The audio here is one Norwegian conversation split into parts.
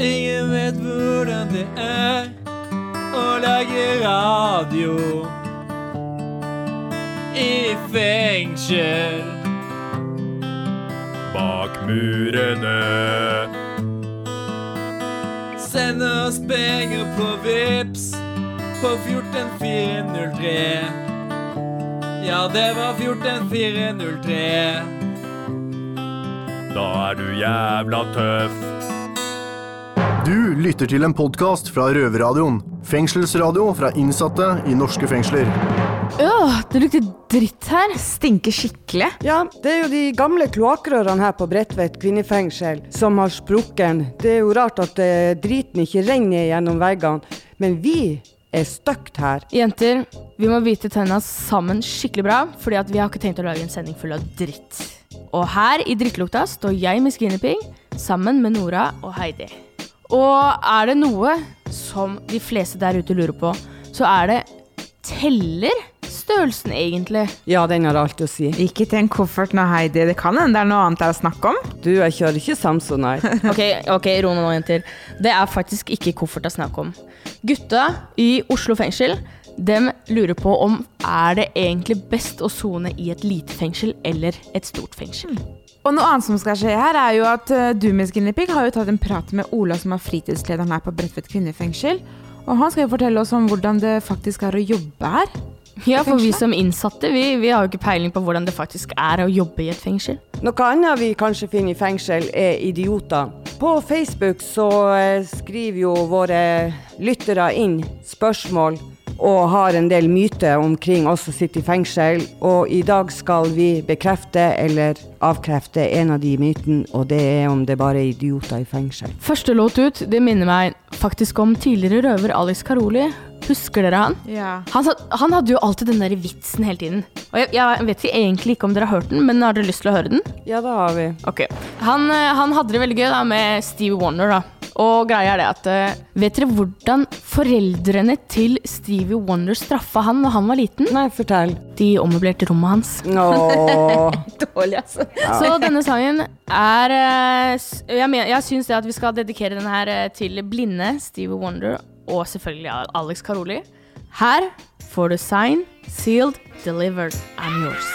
Ingen vet hvordan det er å lage radio i fengsel. Bak murene. Send oss penger på Vips på 14403. Ja, det var 14403. Da er du jævla tøff. Du lytter til en podkast fra Røverradioen. Fengselsradio fra innsatte i norske fengsler. Øh, det lukter dritt her. Stinker skikkelig. Ja, det er jo de gamle kloakkrørene her på Bredtvet kvinnefengsel som har sprukken. Det er jo rart at eh, driten ikke renner gjennom veggene, men vi er støkt her. Jenter, vi må bite tenna sammen skikkelig bra, fordi at vi har ikke tenkt å lage en sending full av dritt. Og her i drittlukta står jeg med Skinnyping sammen med Nora og Heidi. Og er det noe som de fleste der ute lurer på, så er det Teller størrelsen egentlig? Ja, den har alt å si. Ikke til en koffert nå, Heidi. Det kan hende det er noe annet det er å snakke om. Du, jeg kjører ikke Samson, nei. Ok, ok, ro nå, jenter. Det er faktisk ikke koffert det er snakk om. Gutta i Oslo fengsel dem lurer på om er det egentlig best å sone i et lite fengsel eller et stort fengsel. Og noe annet som skal skje her, er jo at uh, du med Skinnypig har jo tatt en prat med Ola, som er fritidslederen her på Bredtvet kvinnefengsel. Og han skal jo fortelle oss om hvordan det faktisk er å jobbe her. Ja, for vi som innsatte, vi, vi har jo ikke peiling på hvordan det faktisk er å jobbe i et fengsel. Noe annet vi kanskje finner i fengsel, er idioter. På Facebook så eh, skriver jo våre lyttere inn spørsmål og har en del myter omkring oss som sitter i fengsel. Og i dag skal vi bekrefte eller avkrefte en av de mytene, og det er om det bare er idioter i fengsel. Første låt ut, det minner meg faktisk om tidligere røver Alex Karoli. Husker dere han? Ja. Han, han hadde jo alltid den der vitsen hele tiden. Og jeg, jeg vet ikke- egentlig ikke om dere har hørt den, men har dere lyst til å høre den? Ja, det har vi. Ok. Han, eh, han hadde det veldig gøy da med Steve Warner, da. Og greia er det at eh, Vet dere hvordan foreldrene til Stevie Wonder straffa han når han var liten? Nei, fortell. De ommøblerte rommet hans. Åh. Dårlig, altså. Så denne sangen er eh, Jeg, men, jeg syns det at vi skal dedikere den her eh, til blinde Stevie Wonder og selvfølgelig Alex Karoli. Her får du sign, sealed, delivered, I'm yours.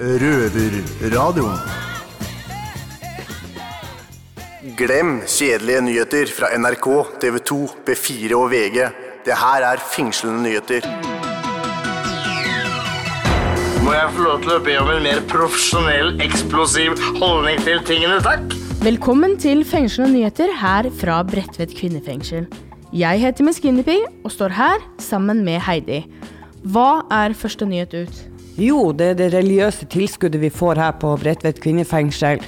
Røverradioen. Glem kjedelige nyheter fra NRK, TV 2, B4 og VG. Det her er fengslende nyheter. Må jeg få lov til å be om en mer profesjonell, eksplosiv holdning til tingene, takk? Velkommen til Fengslende nyheter her fra Bredtvet kvinnefengsel. Jeg heter Miss Guinevere og står her sammen med Heidi. Hva er første nyhet ut? Jo, det er det religiøse tilskuddet vi får her på Bredtvet kvinnefengsel.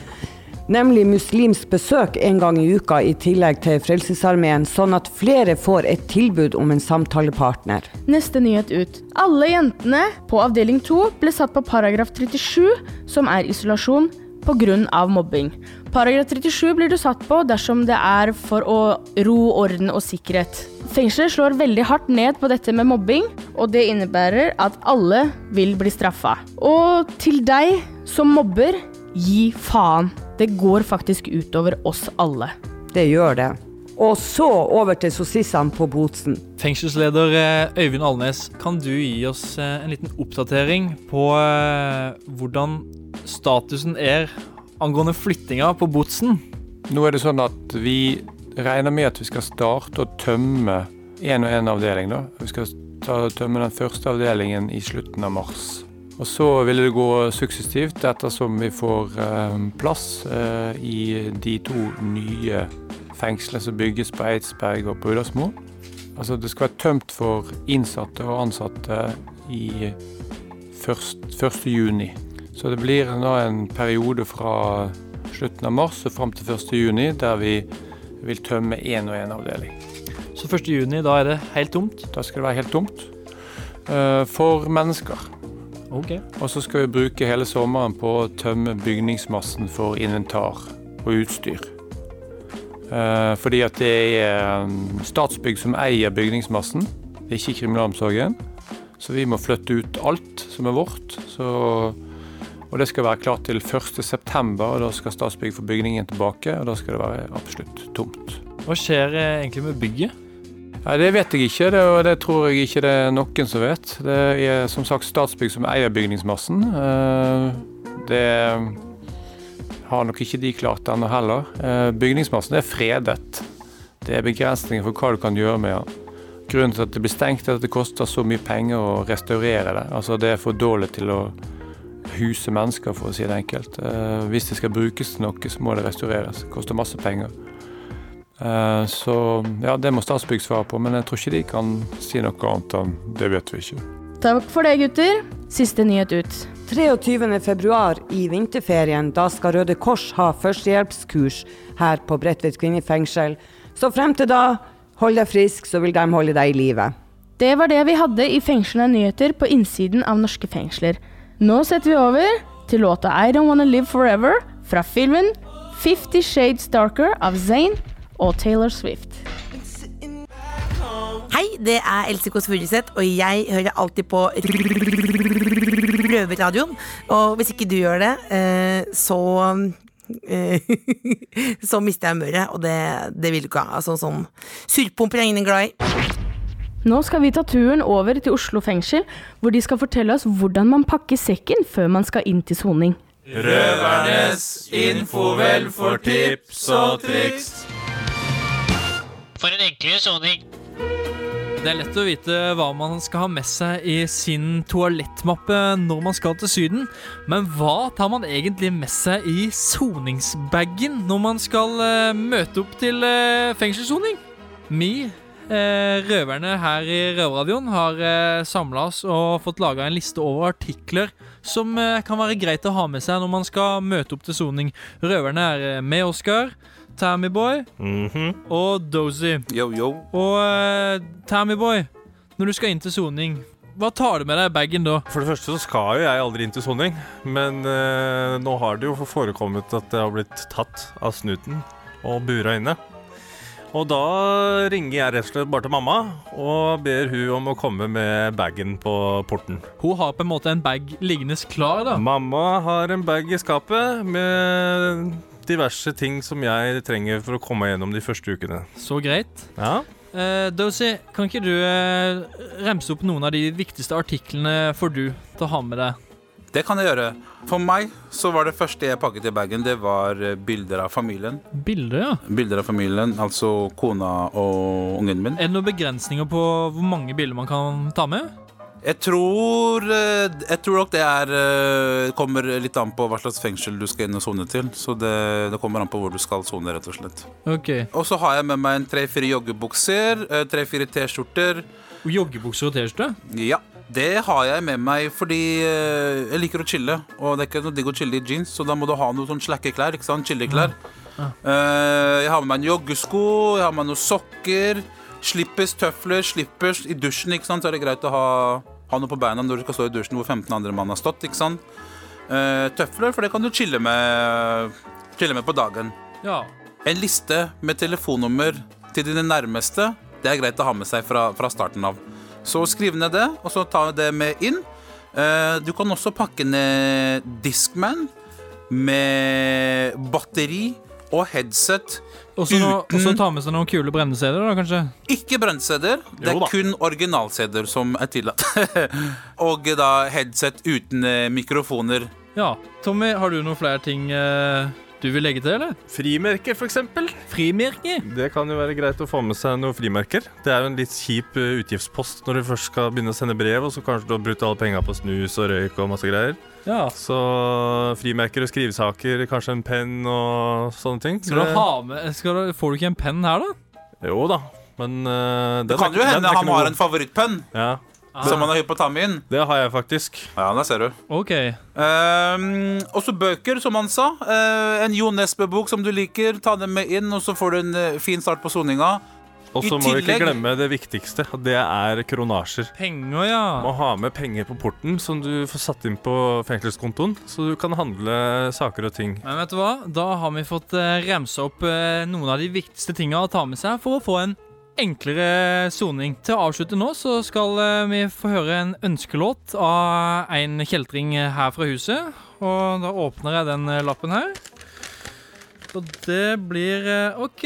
Nemlig muslimsk besøk en gang i uka i tillegg til Frelsesarmeen, sånn at flere får et tilbud om en samtalepartner. Neste nyhet ut. Alle jentene på avdeling 2 ble satt på paragraf 37, som er isolasjon pga. mobbing. Paragraf 37 blir du satt på dersom det er for å ro, orden og sikkerhet. Fengselet slår veldig hardt ned på dette med mobbing, og det innebærer at alle vil bli straffa. Og til deg som mobber, gi faen. Det går faktisk utover oss alle. Det gjør det. Og så over til sossissene på Botsen. Fengselsleder eh, Øyvind Alnes, kan du gi oss eh, en liten oppdatering på eh, hvordan statusen er angående flyttinga på Botsen? Nå er det sånn at vi regner med at vi skal starte å tømme én og én avdeling. da. Vi skal ta, tømme den første avdelingen i slutten av mars. Og så vil det gå suksessivt ettersom vi får eh, plass eh, i de to nye fengslene som bygges på Eidsberg og på Uddersmo. Altså det skal være tømt for innsatte og ansatte i først, 1. juni. Så det blir nå en periode fra slutten av mars og fram til 1. juni der vi vil tømme én og én avdeling. Så 1. juni, da er det helt tomt? Da skal det være helt tomt. eh, For mennesker. Ok. Og så skal vi bruke hele sommeren på å tømme bygningsmassen for inventar og utstyr. Eh, Fordi at det er um, Statsbygg som eier bygningsmassen, det er ikke kriminalomsorgen. Så vi må flytte ut alt som er vårt. Så, Og det skal være klart til 1.9. og Da skal Statsbygg få bygningen tilbake, og da skal det være absolutt tomt. Hva skjer eh, egentlig med bygget? Nei, Det vet jeg ikke, det, og det tror jeg ikke det er noen som vet. Det er som sagt Statsbygg som eier bygningsmassen. Eh, Det har nok ikke de klart ennå heller. Eh, Bygningsmassen er fredet. Det er begrensninger for hva du kan gjøre med den. Grunnen til at det blir stengt, er at det koster så mye penger å restaurere det. Altså Det er for dårlig til å huse mennesker, for å si det enkelt. Eh, Hvis det skal brukes til noe, så må det restaureres. Det koster masse penger. Eh, Så ja, det må Statsbygg svare på, men jeg tror ikke de kan si noe annet enn det vet vi ikke. Takk for det, gutter. Siste nyhet ut. 23. februar i vinterferien, da skal Røde Kors ha førstehjelpskurs her på Bredtvet kvinnefengsel. Så frem til da, hold deg frisk, så vil de holde deg i live. Det var det vi hadde i fengslende nyheter på innsiden av norske fengsler. Nå setter vi over til låta I Don't Wanna Live Forever fra filmen Fifty Shades Darker av Zayn og Taylor Swift. Hei, det er Else Kåss Furuseth, og jeg hører alltid på Røverradioen. Og hvis ikke du gjør det, eh, så eh, Så mister jeg humøret, og det, det vil du ikke ha. Altså, sånn surpomper er ingen glad i. Nå skal vi ta turen over til Oslo fengsel, hvor de skal fortelle oss hvordan man pakker sekken før man skal inn til soning. Røvernes infovel for tips og triks. For en enklere soning. Det er lett å vite hva man skal ha med seg i sin toalettmappe når man skal til Syden, men hva tar man egentlig med seg i soningsbagen når man skal eh, møte opp til uh, fengselssoning? Vi, eh, røverne her i Røverradioen, har uh, samla oss og fått laga en liste over artikler som eh, kan være greit å ha med seg når man skal møte opp til soning. Røverne er eh, med Oskar. Tammyboy og Dozy. Og uh, Tammyboy, når du skal inn til soning, hva tar du med deg i bagen da? For det første så skal jo jeg aldri inn til soning, men eh, nå har det jo forekommet at jeg har blitt tatt av snuten og bura inne. Og da ringer jeg rett og slett bare til mamma og ber hun om å komme med bagen på porten. Hun har på en måte en bag liggende klar, da. Mamma har en bag i skapet med diverse ting som jeg trenger for å komme gjennom de første ukene. Så greit. Ja. Uh, Dozy, kan ikke du uh, remse opp noen av de viktigste artiklene for du til å ha med deg? Det kan jeg gjøre. For meg så var det første jeg pakket i bagen, det var eh, bilder av familien. Bilder, ja. Bilder av familien, altså kona og ungen min. Er det noen begrensninger på hvor mange bilder man kan ta med? Jeg tror, eh, jeg tror nok det er eh, kommer litt an på hva slags fengsel du skal inn og sone til. Så det, det kommer an på hvor du skal sone, rett og slett. Okay. Og så har jeg med meg en tre-fire joggebukser, eh, tre-fire T-skjorter. Joggebukser og T-skjorte? Ja. Det har jeg med meg fordi jeg liker å chille. Og det er ikke noe digg å chille i jeans, så da må du ha noe sånn slackeklær. Ikke sant? Chilleklær. Ja. jeg har med meg en joggesko, jeg har med meg noen sokker. Slippers, tøfler, slippers i dusjen. ikke sant? Så er det greit å ha, ha noe på beina når du skal stå i dusjen hvor 15 andre mann har stått. ikke sant? Uh, tøfler, for det kan du chille med, chille med på dagen. Ja. En liste med telefonnummer til dine nærmeste. Det er greit å ha med seg fra, fra starten av. Så skriv ned det, og så ta det med inn. Uh, du kan også pakke ned Discman med batteri og headset Og så ta med seg noen kule brenne-CD-er, da, kanskje? Ikke brent-CD-er. Det er kun original-CD-er som er tillatt. og da headset uten eh, mikrofoner. Ja. Tommy, har du noen flere ting eh, du vil legge til, eller? Frimerker, eksempel. Frimerker? Det kan jo være greit å få med seg noen frimerker. Det er jo en litt kjip eh, utgiftspost når du først skal begynne å sende brev, og så kanskje du har brukt alle penga på snus og røyk og masse greier. Ja. Så frimerker og skrivesaker, kanskje en penn og sånne ting. Skal du ha med skal du, Får du ikke en penn her, da? Jo da, men uh, Det kan jo hende han har en favorittpenn Ja. som han har hypp på å ta med inn. Det har jeg faktisk. Ja, der ser du. Ok. Um, også bøker, som han sa. Uh, en Jo Nesbø-bok som du liker. Ta den med inn, og så får du en eh, fin start på soninga. Og så må vi ikke glemme det viktigste, og det er kronasjer. Penger, ja. Må ha med penger på porten som du får satt inn på fengselskontoen, så du kan handle saker og ting. Men vet du hva? Da har vi fått uh, remsa opp eh, noen av de viktigste tinga å ta med seg for å få en enklere soning. Til å avslutte nå så skal eh, vi få høre en ønskelåt av en kjeltring her fra huset. Og da åpner jeg den eh, lappen her. Og det blir eh, OK.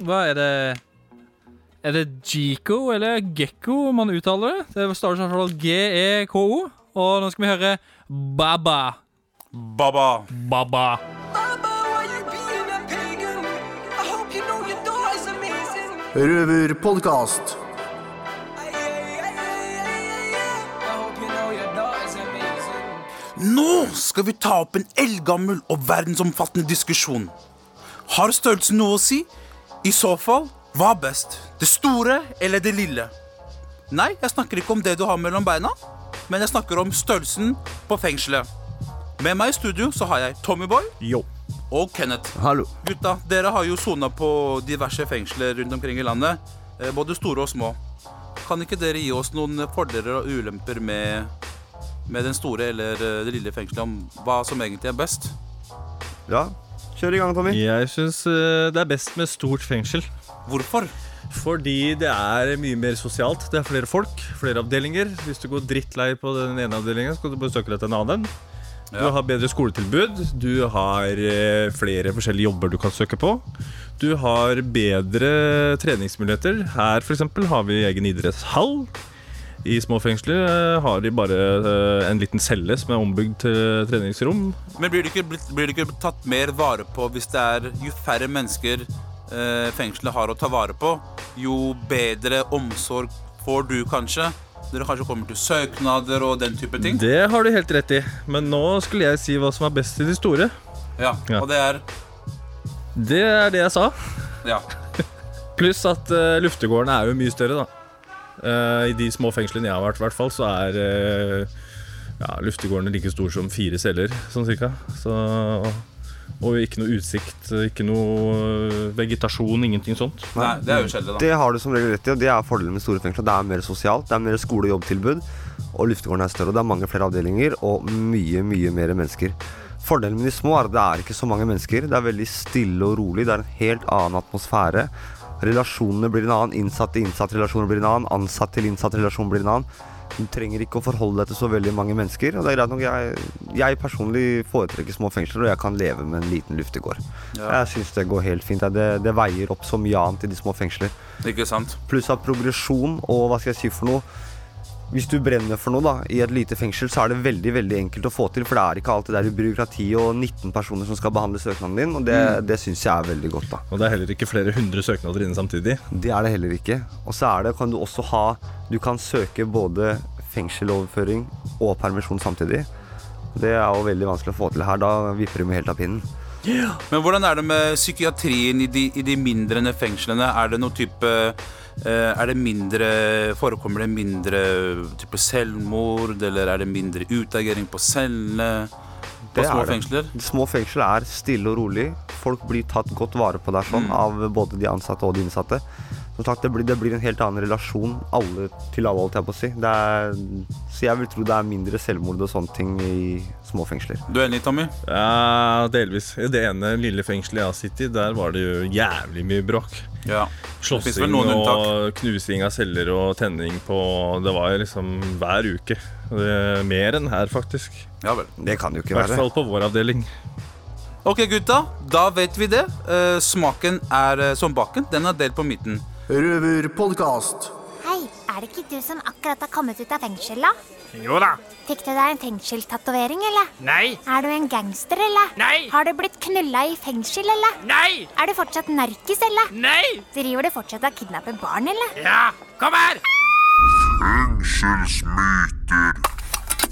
Hva er det Er det Gico eller Gekko man uttaler det? Det starter i hvert fall G-E-K-O. Og nå skal vi høre Baba. Baba. Baba. Røverpodkast. Nå skal vi ta opp en eldgammel og verdensomfattende diskusjon. Har størrelsen noe å si? I så fall, hva er best? Det store eller det lille? Nei, jeg snakker ikke om det du har mellom beina, men jeg snakker om størrelsen på fengselet. Med meg i studio så har jeg Tommyboy og Kenneth. Hallo. Gutta, dere har jo sona på diverse fengsler rundt omkring i landet. eh, Både store og små. Kan ikke dere gi oss noen fordeler og ulemper med, med den store eller eh, det lille fengselet, om hva som egentlig er best? Ja, kjør i gang, Tommy. Jeg syns det er best med stort fengsel. Hvorfor? Fordi det er mye mer sosialt. Det er flere folk, flere avdelinger. Hvis du går drittlei på den ene avdelingen, så kan du bare søke deg til en annen. Du har bedre skoletilbud. Du har eh, flere forskjellige jobber du kan søke på. Du har bedre treningsmuligheter. Her eksempel har vi egen idrettshall. I små fengsler eh, har de bare eh, en liten celle som er ombygd til treningsrom. Men blir det ikke, blir det ikke tatt mer vare på hvis det er jo færre mennesker fengselet har å ta vare på, jo bedre omsorg får du kanskje? Dere kanskje kommer til søknader og den type ting? Det har du helt rett i. Men nå skulle jeg si hva som er best i de store. Ja, Ja. og det er Det er det jeg sa. Ja. Pluss at uh, luftegårdene er jo mye større, da. Uh, I de små fengslene jeg har vært, i hvert fall, så er uh, ja, luftegårdene like stor som fire celler, sånn cirka. Så, og ikke noe utsikt, ikke noe eh, vegetasjon, ingenting sånt. Nei, det er jo kjedelig, da. Det har du som regel rett i, og det er fordelen med store fengsler. Det er mer sosialt, det er mer skole- og jobbtilbud, og luftegården er større. og Det er mange flere avdelinger og mye, mye mer mennesker. Fordelen med de små er at det er ikke så mange mennesker. Det er veldig stille og rolig. Det er en helt annen atmosfære. Relasjonene blir en annen. Innsatt-til-innsatt-relasjonen blir en annen. Ansatt-til-innsatt-relasjon blir en annen. Du trenger ikke å forholde deg til så veldig mange mennesker. Og det er greit nok, jeg, jeg personlig foretrekker små fengsler, og jeg kan leve med en liten luftegård. Ja. Jeg syns det går helt fint. Det, det veier opp så mye annet i de små fengsler. Ikke sant? Pluss av progresjon og hva skal jeg si for noe. Hvis du brenner for noe da, i et lite fengsel, så er det veldig veldig enkelt å få til. For det er ikke alltid det der byråkrati og 19 personer som skal behandle søknaden din. Og det, Mm. det syns jeg er veldig godt. da Og det er heller ikke flere hundre søknader inne samtidig. Det er det heller ikke. Og så er det, kan du også ha Du kan søke både fengseloverføring og permisjon samtidig. Det er jo veldig vanskelig å få til her. Da vipper du med helt av pinnen. Men hvordan er det med psykiatrien i de, i de mindre fengslene? Er det noe type eh, Er det mindre Forekommer det mindre type selvmord, eller er det mindre utagering på cellene? På små er fengsler? Små fengsler er stille og rolig. Folk blir tatt godt vare på der sånn, av både de ansatte og de innsatte. Som sagt, det blir, det blir en helt annen relasjon alle til alle, holdt jeg på å si. Det er, så jeg vil tro det er mindre selvmord og sånne ting i små fengsler. Du er enig, Tommy? Ja, delvis. I det ene lille fengselet jeg har sittet i, der var det jo jævlig mye bråk. Ja. Slåssing og og knusing av celler og tenning på Det var jo liksom hver uke. Det er mer enn her, faktisk. Ja vel. Det kan jo I hvert fall på vår avdeling. Ok, gutta. Da vet vi det. Eh, smaken er eh, som baken. Den er delt på midten. Røverpodkast. Hei, er det ikke du som akkurat har kommet ut av fengsel, da? Jo da. Fikk du deg en fengselstatovering, eller? Nei. Er du en gangster, eller? Nei. Har du blitt knulla i fengsel, eller? Nei. Er du fortsatt narkis, eller? Nei. Driver du fortsatt og kidnapper barn, eller? Ja, kom her! Fengselsmyter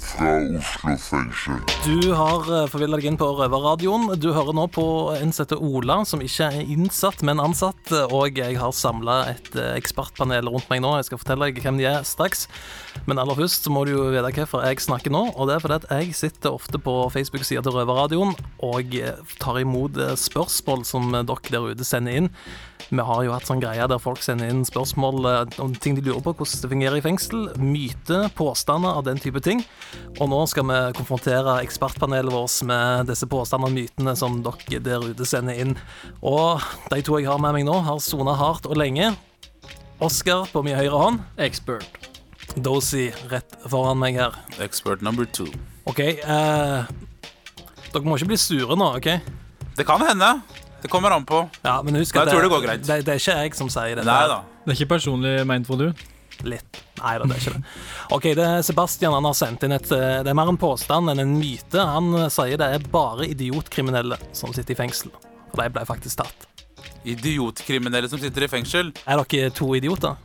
fra Oslo fengsel. Du har uh, forvilla deg inn på Røverradioen. Du hører nå på en Ola, som ikke er innsatt, men ansatt. Og jeg har samla et eh, ekspertpanel rundt meg nå. Jeg skal fortelle deg hvem de er straks. Men aller først så må du jo vite hvorfor jeg snakker nå. Og det er fordi at jeg sitter ofte på Facebook-sida til Røverradioen og eh, tar imot eh, spørsmål som eh, dere der ute sender inn. Vi har jo hatt sånn greie der folk sender inn spørsmål eh, om ting de lurer på, hvordan det fungerer i fengsel. Myter, påstander av den type ting. Og nå skal vi konfrontere ekspertpanelet vårt med disse påstandene og mytene som dere der ute sender inn. Og de to jeg har med meg nå, har sona hardt og lenge. Oscar på min høyre hånd. Expert. Dozy rett foran meg her. Expert number two. OK. eh, dere må ikke bli sure nå, OK? Det kan hende. Det kommer an på. Ja, men husk at jeg tror det går greit. Det, det er ikke jeg som sier det. Nei da. Det er ikke personlig meint for du? Litt. Nei da, det er ikke det. OK, det er Sebastian han har sendt inn et eh, Det er mer en påstand enn en myte. Han eh, sier det er bare idiotkriminelle som sitter i fengsel. Og de ble faktisk tatt. Idiotkriminelle som sitter i fengsel. Er dere to idioter?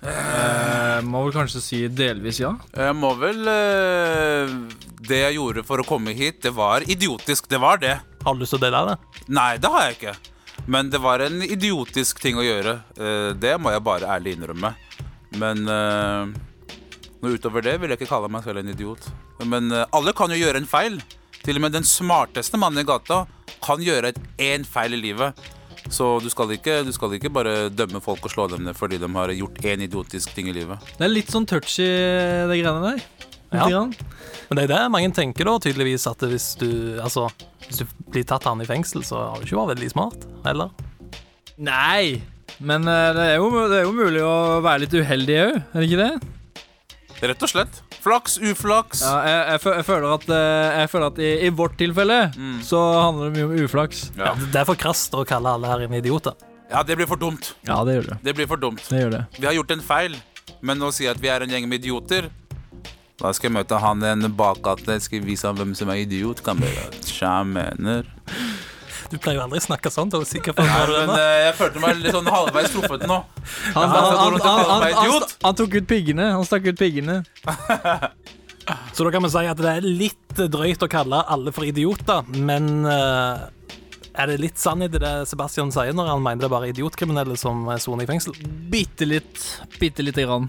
Eh, må vel kanskje si delvis ja. Jeg må vel eh, Det jeg gjorde for å komme hit, det var idiotisk. Det var det. Har du lyst til å dele det? Nei, det har jeg ikke. Men det var en idiotisk ting å gjøre. Eh, det må jeg bare ærlig innrømme. Men eh, noe utover det vil jeg ikke kalle meg selv en idiot. Men eh, alle kan jo gjøre en feil. Til og med den smarteste mannen i gata kan gjøre én feil i livet. Så du skal, ikke, du skal ikke bare dømme folk og slå dem ned fordi de har gjort én idiotisk ting i livet. Det er litt sånn touchy, de greiene der. Ja. grann. Men det er det mange tenker da, tydeligvis, at hvis du, altså, hvis du blir tatt han i fengsel, så har du ikke vært veldig smart, eller? Nei, men eh, det er, jo, det er jo mulig å være litt uheldig òg, er det ikke det? Rett og slett. Flaks, uflaks. Ja, jeg, jeg, jeg føler at, eh, jeg føler at i, i vårt tilfelle så handler det mye om uflaks. Ja. Det er for krast å kalle alle her inne idioter. Ja, det blir for dumt. Ja, det gjør det. Det blir for dumt. Det gjør det. Vi har gjort en feil, men å si at vi er en gjeng med idioter Da skal jeg møte han en bakgate, skal vise ham hvem som er idiot. Kan bare Tja, mener Du pleier jo aldri å snakke sånn, da. er på Nei, men eh, jeg følte meg litt sånn halvveis truffet nå. Han, Jeg han, han, han, han, han tok ut piggene. Han stakk ut piggene. Så da kan vi si at det er litt drøyt å kalle alle for idioter, men uh, er det litt sannhet i det Sebastian sier når han mener det er bare idiotkriminelle som soner i fengsel? Bitte litt. Bitte lite grann.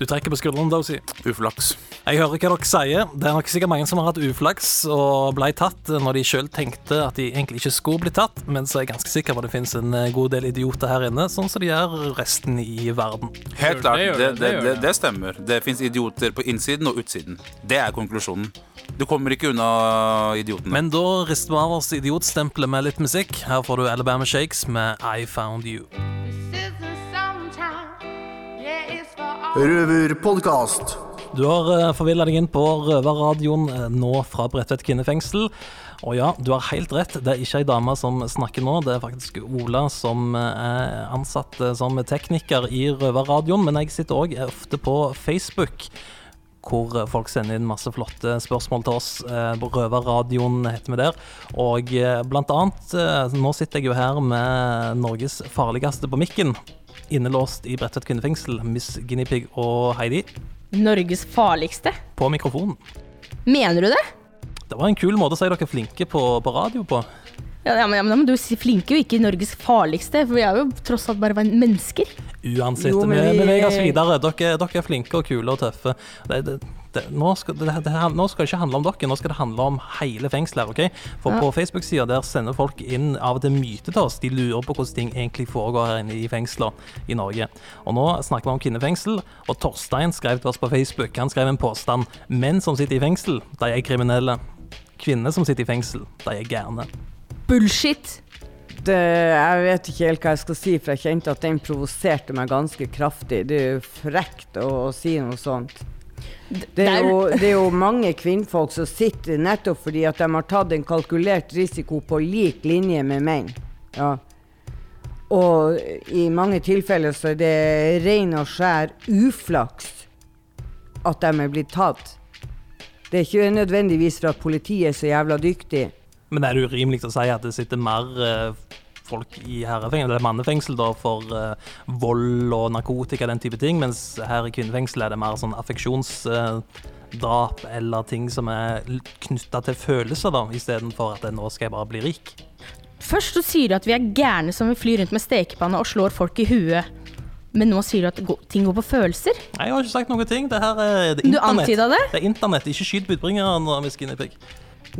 Du trekker på skulderen, Dozy. Uflaks. Jeg hører hva dere sier. Det er nok sikkert mange som har hatt uflaks og ble tatt når de sjøl tenkte at de egentlig ikke skulle bli tatt, men så er jeg ganske sikker på at det finnes en eh, god del idioter her inne, sånn som de gjør resten i verden. Helt klart. Det, det, det, det det, det. det stemmer. Det fins idioter på innsiden og utsiden. Det er konklusjonen. Du kommer ikke unna idiotene. Men da rister vi av oss idiotstempelet med litt musikk. Her får du Alabama Shakes med I Found You. Røverpodkast. Du har uh, forvilla deg inn på Røverradioen eh, nå fra Bredtvet kvinnefengsel. Og ja, du har helt rett, det er ikke ei dame som snakker nå, det er faktisk Ola som eh, er ansatt eh, som tekniker i Røverradioen. Men jeg sitter òg ofte på Facebook. Hvor eh, folk sender inn masse flotte spørsmål til oss. Eh, Røverradioen heter vi der. Og eh, blant annet, eh, nå sitter jeg jo her med Norges farligste på mikken. Innelåst i Bredtvet kvinnefengsel, Miss Guinea og Heidi. Norges farligste? På mikrofonen. Mener du det? Det var en kul måte å si dere er flinke på, på radio på. Ja, ja, men, ja, men da må du si flinke og ikke Norges farligste, for vi er jo tross alt bare mennesker. Uansett, Jo, vi- beveger oss videre. Dere, dere er flinke og kule og tøffe. Det, det, det, nå, skal, det, det, nå skal det ikke handle om dere, nå skal det handle om hele fengselet. ok? For Ja. på Facebook-sida der sender folk inn av og til myter til oss. De lurer på hvordan ting egentlig foregår her inne i fengsler i Norge. Og nå snakker vi om kvinnefengsel, og Torstein skrev til oss på Facebook. Han skrev en påstand. Menn som sitter i fengsel, de er kriminelle. Kvinner som sitter i fengsel, de er gærne. Bullshit. Det, jeg vet ikke helt hva jeg skal si, for jeg kjente at den provoserte meg ganske kraftig. Det er jo frekt å, å si noe sånt. Det er, jo, det er jo mange kvinnfolk som sitter nettopp fordi at de har tatt en kalkulert risiko på lik linje med menn. Ja. Og i mange tilfeller så er det ren og skjær uflaks at de er blitt tatt. Det er ikke nødvendigvis for at politiet er så jævla dyktig. Men er det urimelig å si at det sitter mer eh, folk i herrefengsel, eller mannefengsel, da, for uh, vold og narkotika, den type ting, mens her i kvinnefengsel er det mer sånn affeksjonsdrap eller ting som er knytta til følelser, da, istedenfor at nå skal jeg bare bli rik. Først så sier du at vi er gærne som vil fly rundt med stekepanne og slår folk i huet. Men nå sier du at ting går på følelser? Nei, jeg har ikke sagt noen ting. Det her er det Du internett. antyda det? Det er internett, ikke skyt budbringeren, Miss Guinea-pig.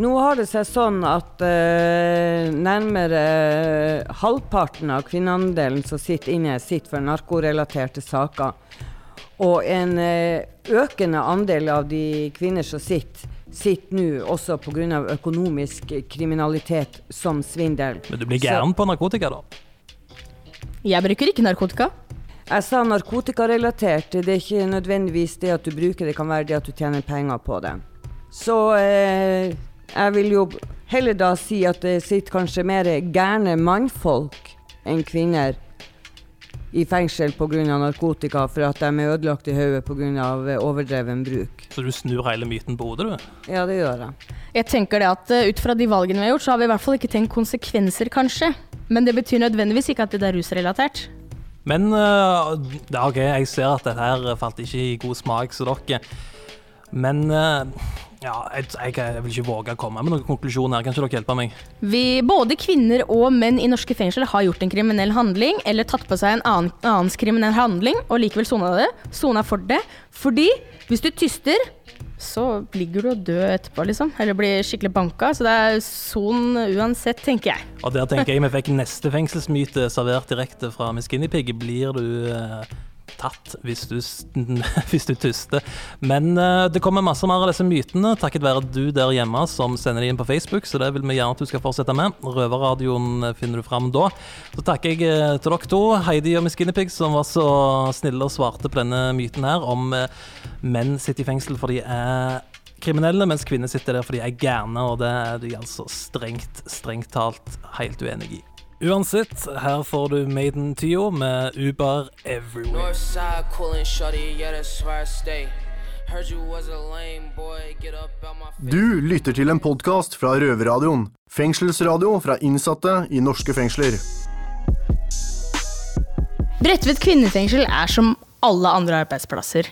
Nå har det seg sånn at eh, nærmere halvparten av kvinneandelen som sitter inne, sitter for narkorelaterte saker. Og en eh, økende andel av de kvinner som sitter, sitter nå også pga. økonomisk kriminalitet som svindel. Men du blir gæren på narkotika, da? Jeg bruker ikke narkotika. Jeg sa narkotikarelatert. Det er ikke nødvendigvis det at du bruker det, kan være det at du tjener penger på det. Så eh, jeg vil jo heller da si at det sitter kanskje mer gærne mannfolk enn kvinner i fengsel pga. narkotika for at de er ødelagt i hodet pga. overdreven bruk. Så du snur hele myten på hodet, du? Ja, det gjør jeg. Jeg tenker det at eh, Ut fra de valgene vi har gjort, så har vi i hvert fall ikke tenkt konsekvenser, kanskje. Men det betyr nødvendigvis ikke at det er rusrelatert. Men uh, ja, OK, jeg ser at dette her falt ikke i god smak så dere. Men øh, ja, jeg, jeg, jeg vil ikke våge å komme med noen konklusjon her. Kan ikke dere hjelpe meg? Vi, både kvinner og menn i norske fengsel har gjort en kriminell handling eller tatt på seg en annen, annens kriminell handling og likevel sona det. Sona for det. Fordi hvis du tyster, så ligger du og dør etterpå, liksom. Eller blir skikkelig banka. Så det er son uansett, tenker jeg. Og der tenker jeg vi fikk neste fengselsmyte servert direkte fra Miss Guinea Pig. Blir du eh, tatt hvis du, hvis du tuster? Men eh, det kommer masse mer av disse mytene takket være du der hjemme som sender de inn på Facebook, så det vil vi gjerne at du skal fortsette med. Røverradioen eh, finner du fram da. Så takker jeg eh, til dere to, Heidi og Miss Guinea som var så snille og svarte på denne myten her om menn sitter i fengsel fordi de er kriminelle, mens kvinner sitter der fordi de er gærne, og det er de altså strengt, strengt talt helt uenig i. Uansett, her får du Maiden Tio med Uber Everywhere. Du lytter til en podkast fra Røverradioen. Fengselsradio fra innsatte i norske fengsler. Bredtvet kvinnefengsel er som alle andre arbeidsplasser.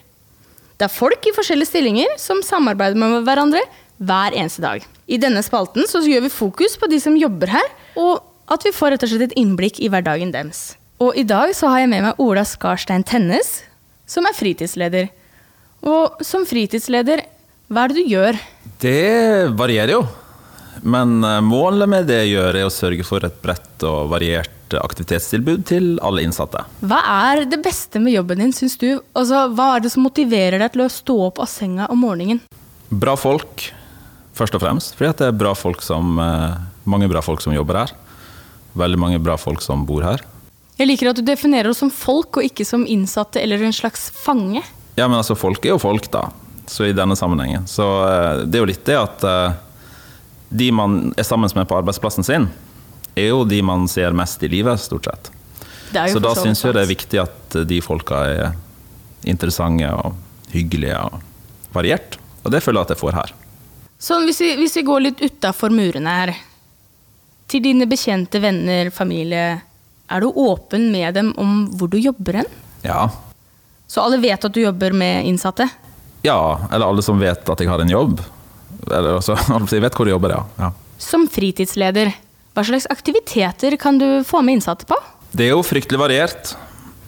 Det er folk i forskjellige stillinger som samarbeider med hverandre hver eneste dag. I denne spalten så gjør vi fokus på de som jobber her, og at vi får rett og slett et innblikk i hverdagen deres. Og i dag så har jeg med meg Ola Skarstein Tennes, som er fritidsleder. Og som fritidsleder, hva er det du gjør? Det varierer jo. Men eh, målet med det jeg gjør, er å sørge for et bredt og variert aktivitetstilbud til alle innsatte. Hva er det beste med jobben din, syns du? Altså, hva er det som motiverer deg til å stå opp av senga om morgenen? Bra folk, først og fremst. Fordi at det er bra folk som, eh, mange bra folk som jobber her. Veldig mange bra folk som bor her. Jeg liker at du definerer oss som folk, og ikke som innsatte eller en slags fange. Ja, men altså, folk er jo folk, da. Så i denne sammenhengen. Så eh, det er jo litt det at eh, de man er sammen med på arbeidsplassen sin, er jo de man ser mest i livet, stort sett. Så da syns jeg det er viktig at de folka er interessante og hyggelige og variert. Og det føler jeg at jeg får her. Så hvis vi, hvis vi går litt utafor murene her, til dine bekjente, venner, familie, er du åpen med dem om hvor du jobber hen? Ja. Så alle vet at du jobber med innsatte? ja, eller alle som vet at jeg har en jobb. Eller altså, jeg vet hvor jeg jobber, ja. ja. Som fritidsleder, hva slags aktiviteter kan du få med innsatte på? Det er jo fryktelig variert.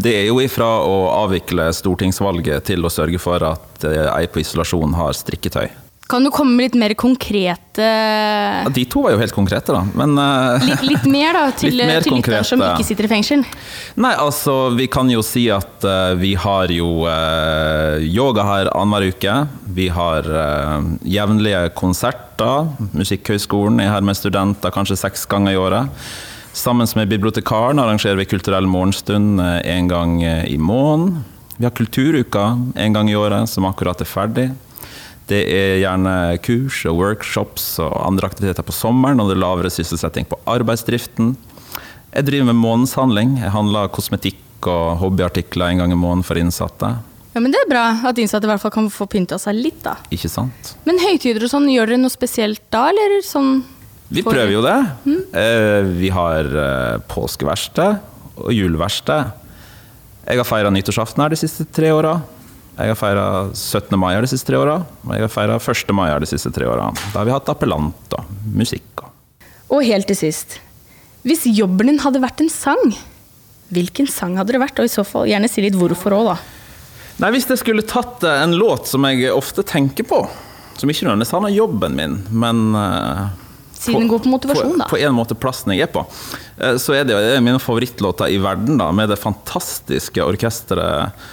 Det er jo ifra å avvikle stortingsvalget til å sørge for at eh, ei på isolasjon har strikketøy. Kan du komme med litt mer konkrete Ja, De to var jo helt konkrete, da. Men eh, Litt, litt mer da, til, mer til lytteren som ikke sitter i fengsel? Nei, altså, vi kan jo si at uh, vi har jo uh, yoga her annenhver uke. Vi har uh, jevnlige konserter. Musikkhøgskolen er her med studenter kanskje seks ganger i året. Sammen med bibliotekaren arrangerer vi kulturell morgenstund én en gang i måneden. Vi har Kulturuka en gang i året, som akkurat er ferdig. Det er gjerne kurs og workshops og andre aktiviteter på sommeren, og det er lavere sysselsetting på arbeidsdriften. Jeg driver med månedshandling. Jeg handler kosmetikk og hobbyartikler en gang i måneden for innsatte. Ja, men Det er bra at innsatte i hvert fall kan få pynta seg litt, da. Ikke sant? Men høytider og sånn, gjør dere noe spesielt da, eller sånn Vi prøver jo det. Eh, Vi har eh, påskeverksted og juleverksted. Jeg har feira nyttårsaften her de siste tre åra. Jeg har feira 17. mai de siste tre åra. Og jeg har feira 1. mai de siste tre åra. Da har vi hatt appellant og musikk. og helt til sist. Hvis jobben din hadde vært en sang, hvilken sang hadde det vært? Og i så fall gjerne si litt hvorfor òg, da. Nei, Hvis jeg skulle tatt eh, en låt som jeg ofte tenker på, som ikke nødvendigvis handler om jobben min, men uh, siden den går på motivasjon, da. på en måte plassen jeg er på, eh, så er det jo mine favorittlåter i verden, da, med det fantastiske orkesteret eh,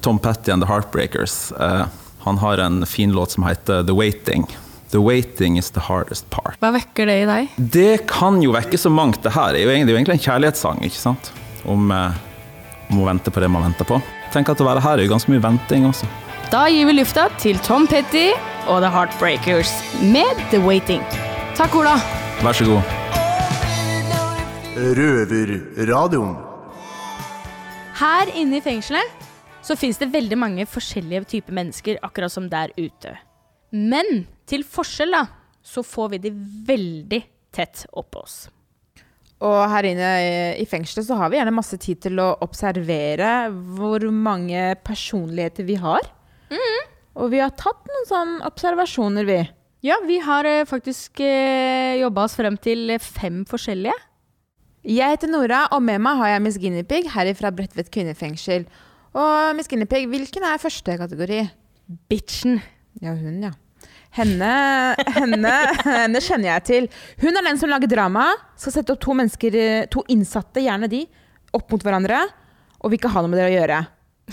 Tom Petty and The Heartbreakers. Eh, Han har en fin låt som heter The Waiting. The waiting is the hardest part. Hva vekker det i deg? Det kan jo vekke så mangt. Det her er det er jo egentlig en kjærlighetssang, ikke sant? Om, om å vente på det man venter på. Tenk at å være her er jo ganske mye venting også. Da gir vi lufta til Tom Petty og The Heartbreakers med The Waiting. Takk, Ola. Vær så god. Røverradioen. Her inne i fengselet så finnes det veldig mange forskjellige typer mennesker, akkurat som der ute. Men til forskjell, da, så får vi de veldig tett oppå oss. Og her inne i- fengselet så har vi gjerne masse tid til å observere hvor mange personligheter vi har. Og vi har tatt noen sånne observasjoner, vi. Ja, vi har eh, faktisk eh, jobba oss frem til fem forskjellige. Jeg heter Nora, og med meg har jeg Miss Guinevere her fra Bredtvet kvinnefengsel. Og Miss Guinepeig, hvilken er første kategori? Bitchen. Ja, hun, ja. Henne, henne, henne kjenner jeg til. Hun er den som lager drama. Skal sette opp to mennesker, to innsatte, gjerne de, opp mot hverandre. Og vil ikke ha noe med det å gjøre.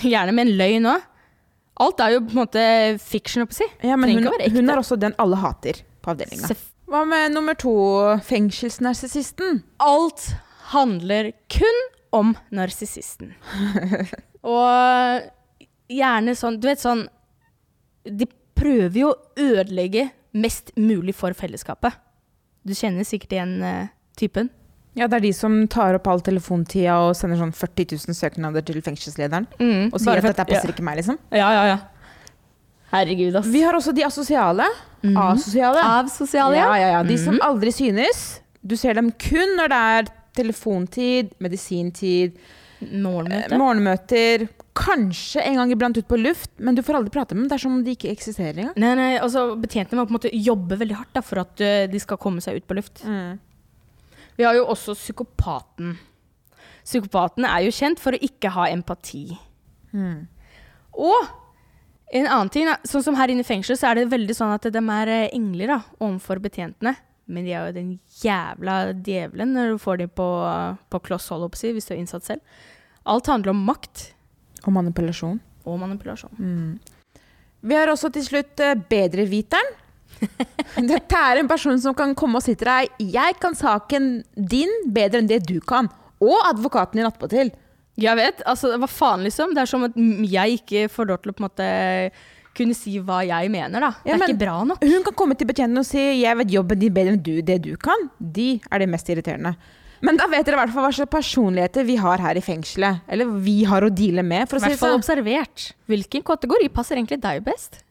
Gjerne med en løgn òg. Alt er jo på en måte fiction, å si. Ja, men hun, hun er også den alle hater på avdelinga. Hva med nummer to, fengselsnarsissisten? Alt handler kun om narsissisten. Og gjerne sånn Du vet sånn De prøver jo å ødelegge mest mulig for fellesskapet. Du kjenner sikkert igjen uh, typen. Ja, det er de som tar opp all telefontida og sender sånn 40 000 søknader til fengselslederen. Mm, og sier at dette passer ja. ikke meg, liksom. Ja, ja, ja. Herregud, ass. Vi har også de asosiale. Asosiale. Avsosiale, ja. ja. ja. De som Mhm. aldri synes. Du ser dem kun når det er telefontid, medisintid, morgenmøte. eh, morgenmøter. Kanskje en gang iblant ut på luft, men du får aldri prate med dem. Det er som om de ikke eksisterer engang. Nei, nei, altså Betjentene må på en måte jobbe veldig hardt da, for at eh, de skal komme seg ut på luft. Vi har jo også psykopaten. Psykopaten er jo kjent for å ikke ha empati. Og en annen ting, sånn som her inne i fengselet, så er det veldig sånn at de er eh, engler da, overfor betjentene. Men de er jo den jævla djevelen når du får dem på, på kloss hold, si, hvis du er innsatt selv. Alt handler om makt. Og manipulasjon. Og manipulasjon. Mm. Vi har også til slutt eh, bedreviteren. Dette er en person som kan komme og si til deg Jeg kan saken din bedre enn det du kan. Og advokaten din attpåtil. Jeg vet. altså Hva faen, liksom? Det er som at jeg ikke får lov til å på en måte kunne si hva jeg mener, da. Ja, det er ikke bra nok. Hun kan komme til betjenten og si 'jeg vet jobben din bedre enn du, det du kan'. De er det mest irriterende. Men da vet dere i hvert fall hva slags personligheter vi har her i fengselet. Eller vi har å deale med, for å I hvert fall sånn. observert. Hvilken kategori passer egentlig deg best?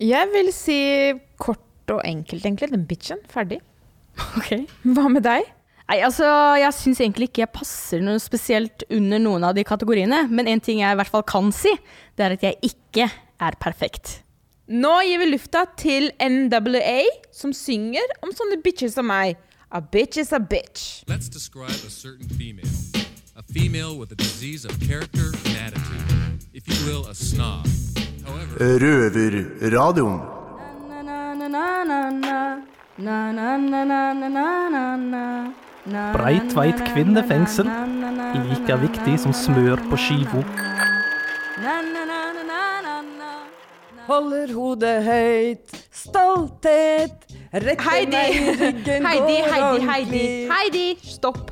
Jeg vil si kort og enkelt, egentlig. Den bitchen. Ferdig. Ok. Hva med deg? Nei, altså, Jeg syns egentlig ikke jeg passer noe spesielt under noen av de kategoriene. Men en ting jeg i hvert fall kan si, det er at jeg ikke er perfekt. Nå gir vi lufta til NWA, som synger om sånne bitches som meg. A bitch is a bitch. Let's describe a certain female. A female with a disease of character and attitude. If you will, a snob. However, Røverradioen. Breitveit kvinnefengsel. Like viktig som smør på skiva. Holder hodet høyt, stolthet, rekker Heidi, meg i ryggen, Heidi, går Heidi. Heidi, Heidi, stopp.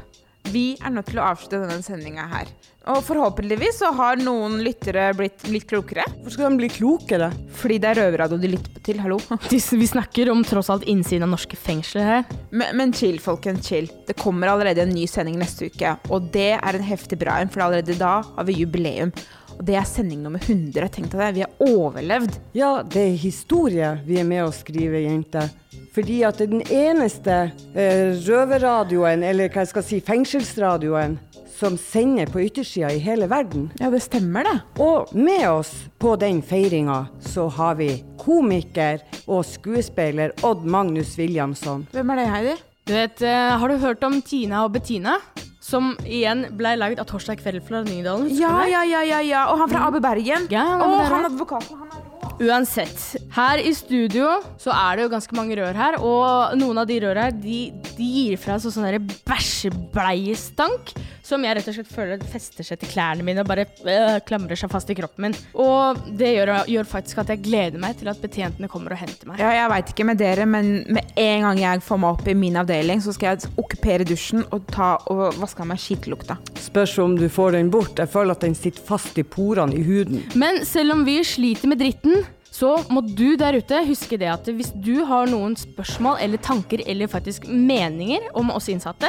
Vi er nødt til å avslutte denne sendinga her. Og forhåpentligvis så har noen lyttere blitt litt klokere. Hvorfor skal de bli klokere? Fordi det er røverradio de lytter til, hallo. Vi snakker om tross alt innsiden av norske fengsler her. Men, men chill, folkens, chill. Det kommer allerede en ny sending neste uke. Og det er en heftig bra en, for allerede da har vi jubileum. Og det er sending nummer 100. Tenk deg det, vi har overlevd. Ja, det er historie vi er med å skrive, jenter. Fordi at det er den eneste eh, røverradioen, eller hva jeg skal si, fengselsradioen, som sender på yttersida i hele verden. Ja, det stemmer det. Og med oss på den feiringa så har vi komiker og skuespiller Odd Magnus Williamson. Hvem er det, Heidi? Du vet, eh, Har du hørt om Tina og Bettina? Som igjen ble laget av Torsdag kveld fra Nydalen. Ja, ja, ja, ja, ja. Og han fra AB Bergen. Ja, han der han advokaten. Han er Uansett, her i studio så er det jo ganske mange rør her, og noen av de røra her, de, de gir fra seg sånn bæsjebleiestank som jeg rett og slett føler fester seg til klærne mine og bare øh, klamrer seg fast i kroppen min. Og det gjør, gjør faktisk at jeg gleder meg til at betjentene kommer og henter meg. Ja, jeg veit ikke med dere, men med en gang jeg får meg opp i min avdeling, så skal jeg okkupere dusjen og ta og vaske av meg skittlukta. Spørs om du får den bort. Jeg føler at den sitter fast i porene i huden. Men selv om vi sliter med dritten, så må du der ute huske det at hvis du har noen spørsmål eller tanker eller faktisk meninger om oss innsatte,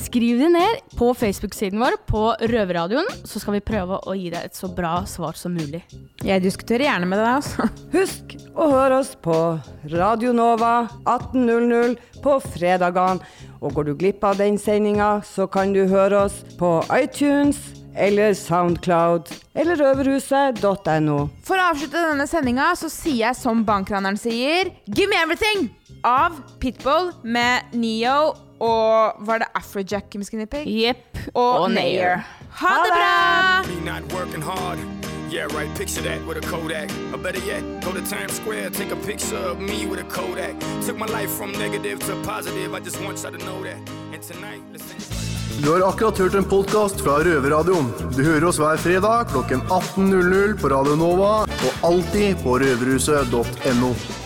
skriv det ned på Facebook-siden vår på Røverradioen, så skal vi prøve å gi deg et så bra svar som mulig. Jeg diskuterer gjerne med deg, altså. Husk å høre oss på Radio Nova 18.00 på fredagene. Og går du glipp av den sendinga, så kan du høre oss på iTunes eller Soundcloud eller røverhuset.no. For å avslutte denne sendinga så sier jeg som bankraneren sier Give me everything! Av Pitbull med Neo og Var det Afrojack med Skinny Pig? Jepp. Og, Og Nayer. Ha, Ha det bra! Yeah, right, picture that with a Kodak. Or better yet, go to Times Square, take a picture of me with a Kodak. Took my life from negative to positive, I just want y'all to know that. And tonight, listen. Du har akkurat hørt en podkast fra Røverradioen. Du hører oss hver fredag klokken 18.00 på Radio Nova og alltid på røverhuset.no.